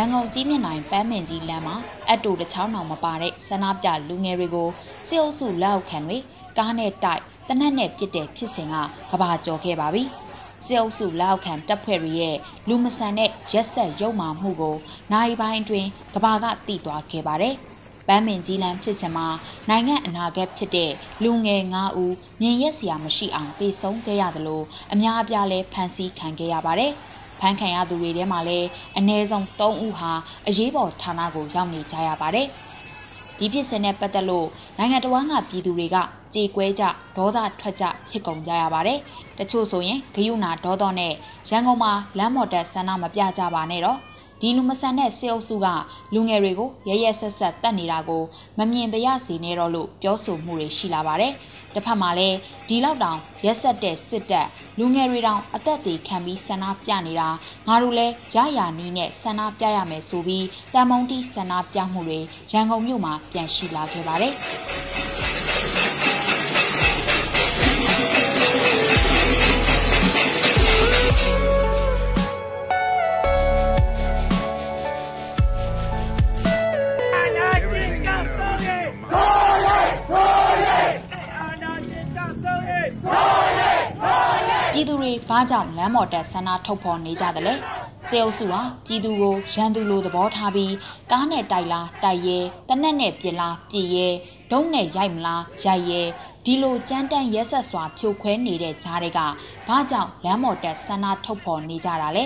န်ကုန်ကြီးမြင့်နိုင်ပန်းမင်ကြီးလမ်းမှာအတူတစ်ချောင်းအောင်မပါတဲ့ဆန္ဒပြလူငယ်တွေကိုစစ်အုပ်စုလက်အောက်ခံတွေကားနဲ့တိုက်တနက်နဲ့ပြစ်တဲ့ဖြစ်စဉ်ကကဘာကျော်ခဲ့ပါပြီ။စစ်အုပ်စုလက်အောက်ခံတပ်ဖွဲ့တွေရဲ့လူမဆန်တဲ့ရက်ဆက်ရုံမာမှုကိုနိုင်ပိုင်းအတွင်းကဘာကသိသွားခဲ့ပါတယ်။ပန်းမင်ကြီးလမ်းဖြစ်စဉ်မှာနိုင်ငံအနာဂတ်ဖြစ်တဲ့လူငယ်9ဦးမြင်ရက်စရာမရှိအောင်တေဆုံးခဲ့ရသလိုအများအပြားလည်းဖမ်းဆီးခံခဲ့ရပါတယ်။ ဖမ်းခံရသူတွေထဲမှာလည်းအနည်းဆုံး3ဦးဟာအရေးပေါ်ဌာနကိုရောက်နေကြရပါတယ်။ဒီဖြစ်စဉ်နဲ့ပတ်သက်လို့နိုင်ငံတော်ဝန်ကပြည်သူတွေကကြေကွဲကြဒေါသထွက်ကြဖြစ်ကုန်ကြရပါတယ်။တချို့ဆိုရင်ဂယုဏဒေါသနဲ့ရန်ကုန်မှာလမ်းမော်တက်ဆန္ဒမပြကြပါနဲ့တော့ ဒီလူမဆန်တဲ့စေအုပ်စုကလူငယ်တွေကိုရရဆက်ဆက်တတ်နေတာကိုမမြင်ပရစေနဲ့တော့လို့ပြောဆိုမှုတွေရှိလာပါတယ်။တစ်ဖက်မှာလည်းဒီလောက်တောင်ရက်ဆက်တဲ့စစ်တပ်လူငယ်တွေတောင်အသက်တွေခံပြီးဆန္ဒပြနေတာငါတို့လည်းရရနီးနဲ့ဆန္ဒပြရမယ်ဆိုပြီးတန်မုံတီဆန္ဒပြမှုတွေရန်ကုန်မြို့မှာပြန်ရှိလာခဲ့ပါတယ် ပြည်သူတွေဘာကြောင့်လမ်းမော်တက်ဆန္ဒထုတ်ဖော်နေကြတယ်လဲစေအုပ်စုဟာပြည်သူကိုရန်သူလိုသဘောထားပြီးကားနဲ့တိုက်လားတိုက်ရဲတနက်နဲ့ပြစ်လားပြစ်ရဲဒုံးနဲ့ရိုက်မလားရိုက်ရဲဒီလိုကြမ်းတမ်းရက်ဆက်စွာဖြိုခွဲနေတဲ့ကြားတွေကဘာကြောင့်လမ်းမော်တက်ဆန္ဒထုတ်ဖော်နေကြတာလဲ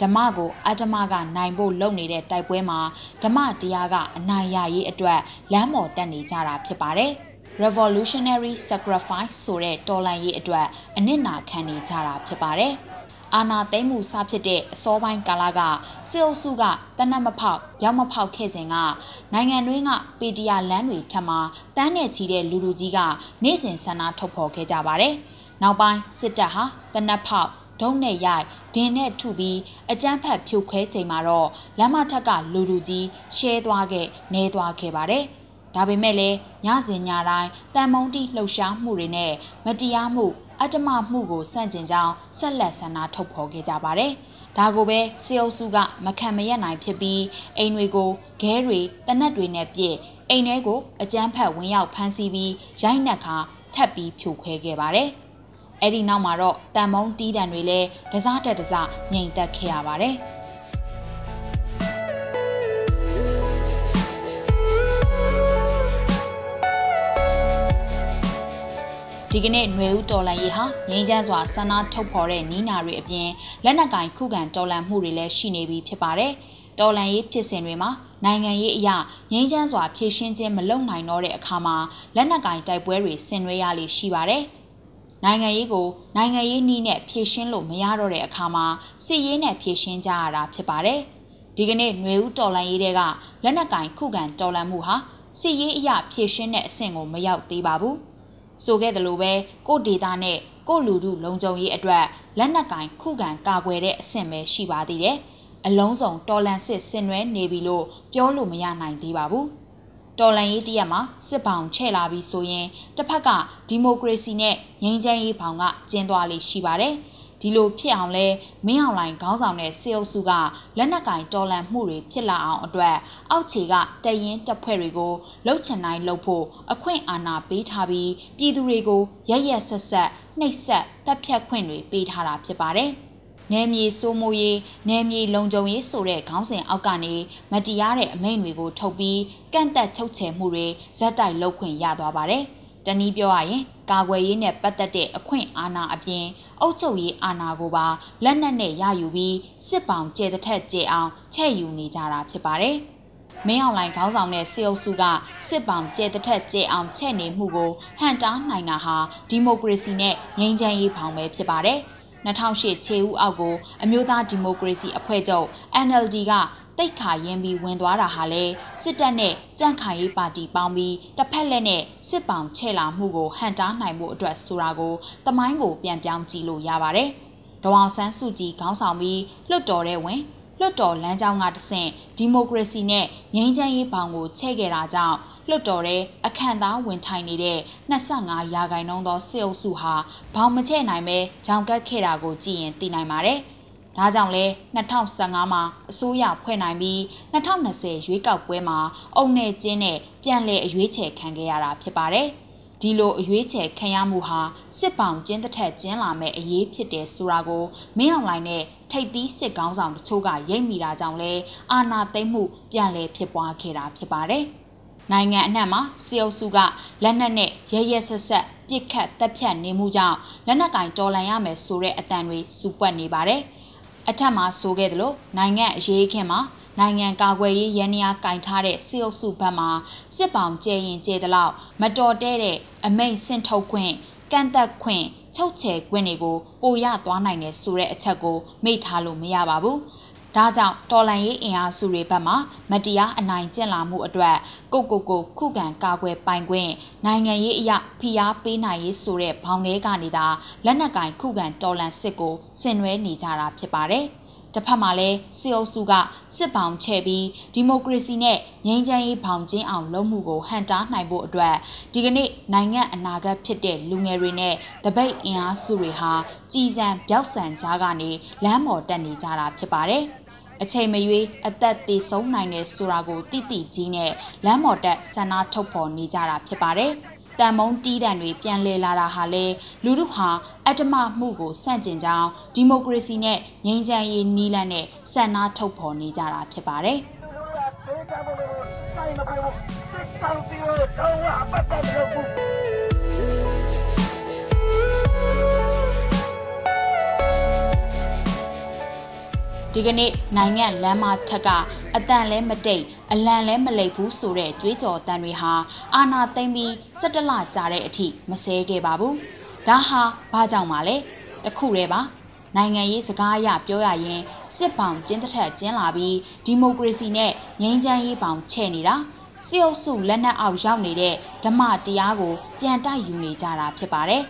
ဓမ္မကိုအဓမ္မကနိုင်ဖို့လုပ်နေတဲ့တိုက်ပွဲမှာဓမ္မတရားကအနိုင်ရရေးအတွက်လမ်းမော်တက်နေကြတာဖြစ်ပါတယ်။ revolutionary sacrifice ဆိုတဲ့တော်လှန်ရေးအတွက်အနစ်နာခံနေကြတာဖြစ်ပါတယ်။အာနာသိမ့်မှုစဖြစ်တဲ့အစောပိုင်းကာလကစစ်အုပ်စုကတနက်မဖောက်ရောင်းမဖောက်ခဲ့စဉ်ကနိုင်ငံတွင်းကပေတရာလမ်းတွေထပ်မှာတန်းနဲ့ချီတဲ့လူလူကြီးကနေ့စဉ်ဆန္ဒထုတ်ဖော်ခဲ့ကြပါတယ်။နောက်ပိုင်းစစ်တပ်ဟာတနက်ဖောက်ဒုံးနဲ့ရိုက်ဒင်းနဲ့ထုပြီးအကြမ်းဖက်ဖြိုခွဲချိန်မှာတော့လမ်းမထက်ကလူလူကြီးရှဲသွားခဲ့နေသွားခဲ့ပါတယ်။ ဒါပေမဲ့လည်းညစဉ်ညတိုင်းတန်မုံတီလှုပ်ရှားမှုတွေနဲ့မတရားမှုအတ္တမမှုကိုစန့်ကျင်ကြောင်းဆက်လက်ဆန္ဒထုတ်ဖော်ခဲ့ကြပါတယ်။ဒါကိုပဲစေအုပ်စုကမခံမရက်နိုင်ဖြစ်ပြီးအိမ်တွေကိုခဲတွေတနက်တွေနဲ့ပြည့်အိမ်ထဲကိုအကြမ်းဖက်ဝင်ရောက်ဖမ်းဆီးပြီးရိုက်နှက်ခါထပ်ပြီးဖြိုခွဲခဲ့ပါတယ်။အဲ့ဒီနောက်မှာတော့တန်မုံတီးတံတွေလည်းတစားတက်တစားငြိမ်သက်ခဲ့ရပါတယ်။ ဒီကနေ့ຫນွေဦးတော်လန်ရေးဟာငိမ့်ချမ်းစွာဆန္ဒထုတ်ဖော်တဲ့နီးနာတွေအပြင်လက်နက်ကင်ခုခံတော်လန်မှုတွေလည်းရှိနေပြီဖြစ်ပါတယ်။တော်လန်ရေးဖြစ်စဉ်တွေမှာနိုင်ငံရေးအရာငိမ့်ချမ်းစွာဖြည့်ရှင်းခြင်းမလုပ်နိုင်တော့တဲ့အခါမှာလက်နက်ကင်တိုက်ပွဲတွေဆင်နွှဲရလိရှိပါတယ်။နိုင်ငံရေးကိုနိုင်ငံရေးနည်းနဲ့ဖြည့်ရှင်းလို့မရတော့တဲ့အခါမှာစစ်ရေးနဲ့ဖြည့်ရှင်းကြရတာဖြစ်ပါတယ်။ဒီကနေ့ຫນွေဦးတော်လန်ရေးတွေကလက်နက်ကင်ခုခံတော်လန်မှုဟာစစ်ရေးအရာဖြည့်ရှင်းတဲ့အဆင့်ကိုမရောက်သေးပါဘူး။ ဆိုခဲ့သလိုပဲကိုဒေတာနဲ့ကိုလူထုလုံခြုံရေးအတွက်လက်နက်ကင်ခုခံကာကွယ်တဲ့အဆင့်ပဲရှိပါသေးတယ်။အလုံးစုံတော်လန်စစ်ဆင်နွှဲနေပြီလို့ပြောလို့မရနိုင်သေးပါဘူး။တော်လန်ရေးတရက်မှာစစ်ပောင်ချဲ့လာပြီးဆိုရင်တစ်ဖက်ကဒီမိုကရေစီနဲ့ငြိမ်းချမ်းရေးဘောင်ကကျင်းသွားလိမ့်ရှိပါတယ်။ ဒီလိုဖြစ်အောင်လဲမင်းအောင်လှိုင်ခေါင်းဆောင်တဲ့စေအုပ်စုကလက်နက်ကင်တော်လန်မှုတွေဖြစ်လာအောင်အတွက်အောက်ခြေကတရင်တပ်ဖွဲ့တွေကိုလှုပ်ချင်တိုင်းလှုပ်ဖို့အခွင့်အာဏာပေးထားပြီးပြည်သူတွေကိုရရက်ဆက်ဆက်နှိပ်စက်တပ်ဖြတ်ခွင့်တွေပေးထားတာဖြစ်ပါတယ်။နယ်မြေစိုးမိုးရေးနယ်မြေလုံခြုံရေးဆိုတဲ့ခေါင်းစဉ်အောက်ကနေမတရားတဲ့အမိန့်တွေကိုထုတ်ပြီးကန့်တက်ချုပ်ချယ်မှုတွေဇက်တိုက်လုပ်ခွင့်ရသွားပါတယ်။ တနည်းပြောရရင်ကာကွယ်ရေးနဲ့ပတ်သက်တဲ့အခွင့်အာဏာအပြင်အုပ်ချုပ်ရေးအာဏာကိုပါလက်နက်နဲ့ရယူပြီးစစ်ပောင်ကျဲတဲ့ထက်ကျဲအောင်ချဲ့ယူနေကြတာဖြစ်ပါတယ်။မင်းအောင်လှိုင်ခေါင်းဆောင်တဲ့စေအုပ်စုကစစ်ပောင်ကျဲတဲ့ထက်ကျဲအောင်ချဲ့နေမှုကိုဟန်တားနိုင်တာဟာဒီမိုကရေစီနဲ့ငြိမ်းချမ်းရေးဖောင်ပဲဖြစ်ပါတယ်။2008ခြေဦးအောက်ကိုအမျိုးသားဒီမိုကရေစီအဖွဲ့ချုပ် NLD က တိတ်ခါရင်းပြီးဝင်သွားတာဟာလေစစ်တပ်နဲ့ကြန့်ခိုင်ရေးပါတီပေါင်းပြီးတစ်ဖက်လက်နဲ့စစ်ပောင်ချဲ့လာမှုကိုဟန်တားနိုင်မှုအတွက်ဆိုတာကိုတမိုင်းကိုပြန်ပြောင်းကြည့်လို့ရပါတယ်။ဒေါအောင်ဆန်းစုကြည်ခေါင်းဆောင်ပြီးလွတ်တော်တဲ့ဝင်လွတ်တော်လမ်းကြောင်းကတဆင့်ဒီမိုကရေစီနဲ့ငြိမ်းချမ်းရေးဘောင်ကိုချဲ့ခဲ့တာကြောင့်လွတ်တော်တဲ့အခန့်သားဝင်ထိုင်နေတဲ့25ရာခိုင်နှုန်းသောစစ်အုပ်စုဟာဘောင်မချဲ့နိုင်ပဲကြောင်ကတ်ခဲ့တာကိုကြည့်ရင်သိနိုင်ပါတယ်။ ဒါကြောင့်လဲ2015မှာအစိုးရဖွဲ့နိုင်ပြီး2020ရွေးကောက်ပွဲမှာအုံနဲ့ကျင်းနဲ့ပြန်လည်အရွေးချယ်ခံခဲ့ရတာဖြစ်ပါတယ်။ဒီလိုအရွေးချယ်ခံရမှုဟာစစ်ပောင်ကျင်းတစ်ထက်ကျင်းလာမဲ့အရေးဖြစ်တယ်ဆိုတာကိုမင်းအောင်လှိုင်နဲ့ထိပ်သီးစစ်ကောင်းဆောင်တချို့ကရိပ်မိတာကြောင့်လဲအာဏာသိမ်းမှုပြန်လည်ဖြစ်ပွားခဲ့တာဖြစ်ပါတယ်။နိုင်ငံအနှံ့မှာစီအုပ်စုကလက်နက်နဲ့ရဲရဲဆက်ဆက်ပြစ်ခတ်တပ်ဖြတ်နေမှုကြောင့်လက်နက်ကင်တော်လှန်ရမယ်ဆိုတဲ့အတန်တွေစုပွက်နေပါတယ်။ အထက်မှာဆိုခဲ့သလိုနိုင်ငံအရေးခင်မှာနိုင်ငံကာကွယ်ရေးရန်ရာကင်ထားတဲ့စစ်အုပ်စုဘက်မှစစ်ပောင်ကျဲရင်ကျဲသလောက်မတော်တဲ့တဲ့အမိန့်ဆင့်ထုတ်ခွင့်ကန့်သက်ခွင့်ချုပ်ချယ်ခွင့်တွေကိုပိုရသွားနိုင်တယ်ဆိုတဲ့အချက်ကိုမေ့ထားလို့မရပါဘူး ဒါကြောင့်တော်လန်ရေးအင်အားစုတွေဘက်မှမတရားအနိုင်ကျင့်လာမှုအတွက်ကိုကိုကိုခုခံကာကွယ်ပိုင်ခွင့်နိုင်ငံရေးအရာဖိအားပေးနိုင်ရေးဆိုတဲ့ဘောင်ထဲကနေသာလက်နက်ကင်ခုခံတော်လန်စစ်ကိုဆင်နွှဲနေကြတာဖြစ်ပါတယ်။တစ်ဖက်မှာလည်းစစ်အုပ်စုကစစ်ပောင်ချဲ့ပြီးဒီမိုကရေစီနဲ့ငြိမ်းချမ်းရေးဘောင်ကျင်းအောင်လုပ်မှုကိုဟန်တားနိုင်ဖို့အတွက်ဒီကနေ့နိုင်ငံအနာဂတ်ဖြစ်တဲ့လူငယ်တွေနဲ့တပိတ်အင်အားစုတွေဟာကြည်စံပြောက်ဆန်ကြားကနေလမ်းပေါ်တက်နေကြတာဖြစ်ပါတယ်။ အချိန်မရွေးအသက်သေဆုံးနိုင်တယ်ဆိုတာကိုတိတိကြီးနဲ့လမ်းမော်တက်ဆန္ဒထုတ်ဖော်နေကြတာဖြစ်ပါတယ်။တန်မုံတီးတံတွေပြန်လည်လာတာဟာလေလူတို့ဟာအတ္တမမှုကိုစန့်ကျင်ကြောင်းဒီမိုကရေစီနဲ့ငြိမ်းချမ်းရေးနီးလန်းနဲ့ဆန္ဒထုတ်ဖော်နေကြတာဖြစ်ပါတယ်။ဆိုင်မပြေဘူးစစ်ဆောင်တီကိုတော့အပတ်တက်လို့ ဒီကနေ့နိုင်ငံလမ်းမထက်ကအတန်လဲမတိတ်အလံလဲမလိပ်ဘူးဆိုတဲ့ကြွေးကြော်တန်တွေဟာအာနာသိမ့်ပြီး17လကြာတဲ့အထိမဆဲခဲ့ပါဘူးဒါဟာဘာကြောင့်ပါလဲတခုတည်းပါနိုင်ငံရေးစကားအရပြောရရင်စစ်ပောင်ကျင်းတစ်ထက်ကျင်းလာပြီးဒီမိုကရေစီနဲ့ငြိမ်းချမ်းရေးပောင်ချဲ့နေတာစစ်အုပ်စုလက်နက်အောက်ရောက်နေတဲ့ဓမ္မတရားကို ပြန်တိုက်ယူနေကြတာဖြစ်ပါတယ်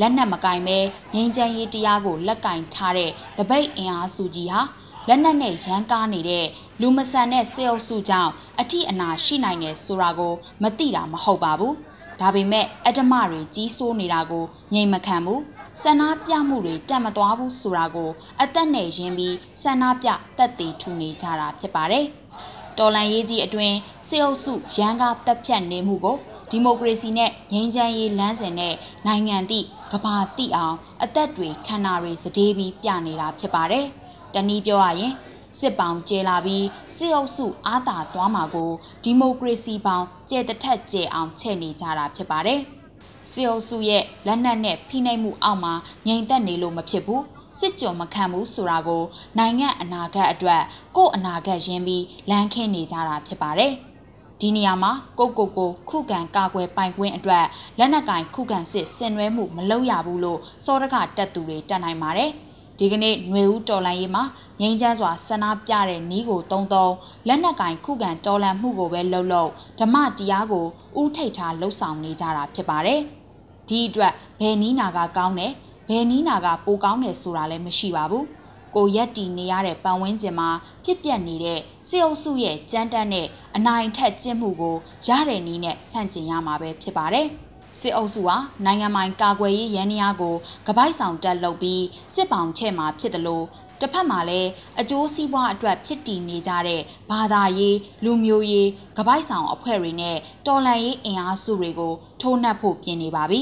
လက်နက်မကင်ပဲငြိမ်းချမ်းရေးတရားကိုလက်ကင်ထားတဲ့တပိတ်အင်အားစုကြီးဟာ လက်နက်နဲ့ရန်ကားနေတဲ့လူမဆန်တဲ့စေအုပ်စုကြောင့်အထိအနာရှိနိုင်တယ်ဆိုတာကိုမသိတာမဟုတ်ပါဘူး။ဒါပေမဲ့အတ္တမတွေကြီးစိုးနေတာကိုငြိမ်မခံဘူး။ဆန္ဒပြမှုတွေတက်မသွားဘူးဆိုတာကို အသက်နဲ့ရင်းပြီးဆန္ဒပြတက်သေးထူနေကြတာဖြစ်ပါတယ်။တော်လန်ရေးကြီးအတွင်စေအုပ်စုရန်ကားတက်ဖြတ်နေမှုကိုဒီမိုကရေစီနဲ့ငြိမ်းချမ်းရေးလမ်းစဉ်နဲ့နိုင်ငံတိကဘာတိအောင် အသက်တွေခန္ဓာတွေစတေးပြီးပြနေတာဖြစ်ပါတယ်။ တနည်းပြောရရင်စစ်ပောင်ကျဲလာပြီးစစ်အုပ်စုအားသာသွားမှာကိုဒီမိုကရေစီပေါင်းကျဲတထက်ကျဲအောင်ချဲ့နေကြတာဖြစ်ပါတယ်။စစ်အုပ်စုရဲ့လက်နက်နဲ့ဖိနှိပ်မှုအောက်မှာငြိမ်သက်နေလို့မဖြစ်ဘူး။စစ်ကြော်မခံဘူးဆိုတာကိုနိုင်ငံအနာဂတ်အတွက်ကိုယ့်အနာဂတ်ရင်းပြီးလမ်းခင်းနေကြတာဖြစ်ပါတယ်။ဒီနေရာမှာကိုကိုကိုခုခံကာကွယ်ပိုင်ခွင့်အတွက်လက်နက်ကင်ခုခံစစ်ဆင်နွှဲမှုမလုပ်ရဘူးလို့စောရကတက်သူတွေတက်နိုင်ပါတယ်။ ဒီကနေ့ຫນွေဦးတော်လိုင်းရေးမှာငိမ့်ချမ်းစွာဆန္ဒပြတဲ့နီးကိုတုံးတုံးလက်နက်ကင်ခုခံတော်လှန်မှုကိုပဲလှုပ်လှုပ်ဓမ္မတရားကိုဥထိတ်ထားလှုပ်ဆောင်နေကြတာဖြစ်ပါတယ်။ဒီအတွက်ဘယ်နီးနာကကောင်းတယ်ဘယ်နီးနာကပိုကောင်းတယ်ဆိုတာလည်းမရှိပါဘူး။ကိုရက်တီနေရတဲ့ပတ်ဝန်းကျင်မှာဖြစ်ပျက်နေတဲ့စေအုပ်စုရဲ့ကြမ်းတမ်းတဲ့အနိုင်ထက်ကျင့်မှုကိုရတဲ့နည်းနဲ့ဆန့်ကျင်ရမှာပဲဖြစ်ပါတယ်။ စစ်အုပ်စုဟာနိုင်ငံပိုင်ကာကွယ်ရေးရန်ရာကိုကပိုက်ဆောင်တက်လုပ်ပြီးစစ်ပောင်ချဲ့မှာဖြစ်တယ်လို့တစ်ဖက်မှာလည်းအကျိုးစီးပွားအတွက်ဖြစ်တည်နေကြတဲ့ဘာသာရေးလူမျိုးရေးကပိုက်ဆောင်အဖွဲ့တွေနဲ့တော်လှန်ရေးအင်အားစုတွေကိုထိုးနှက်ဖို့ပြင်နေပါပြီ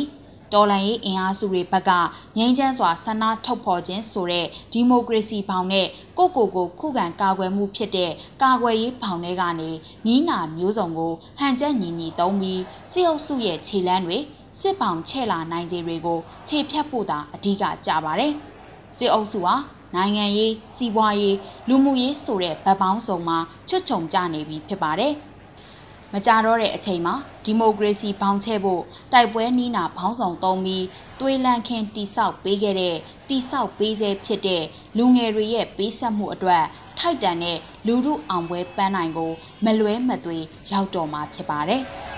တော်လန်ရေးအင်အားစုတွေဘက်ကငြိမ်းချမ်းစွာဆန္ဒထုတ်ဖော်ခြင်းဆိုတဲ့ဒီမိုကရေစီဘောင်နဲ့ကိုကိုကိုခုခံကာကွယ်မှုဖြစ်တဲ့ကာကွယ်ရေးဘောင်တွေကနေနီးနာမျိုးစုံကိုဟန်ချက်ညီညီသုံးပြီးစစ်အုပ်စုရဲ့ခြေလမ်းတွေစစ်ပောင်ချဲ့လာနိုင်ခြေတွေကိုခြေဖြတ်ဖို့သာအဓိကကြပါတယ်။စစ်အုပ်စုဟာနိုင်ငံရေးစီးပွားရေးလူမှုရေးဆိုတဲ့ဗတ်ပေါင်းစုံမှာချွတ်ချုံကြနေပြီဖြစ်ပါတယ်။ မကြတော့တဲ့အချိန်မှာဒီမိုကရေစီဘောင်ချဲ့ဖို့တိုက်ပွဲနီးနာဘောင်းဆောင်သုံးပြီးသွေးလန့်ခင်းတိဆောက်ပေးခဲ့တဲ့တိဆောက်ပေးစေဖြစ်တဲ့လူငယ်တွေရဲ့ပေးဆက်မှုအတွက်ထိုက်တန်တဲ့လူမှုအောင်ပွဲပန်းနိုင်ကို မလွဲမသွေ ရောက်တော်မှာဖြစ်ပါတယ်။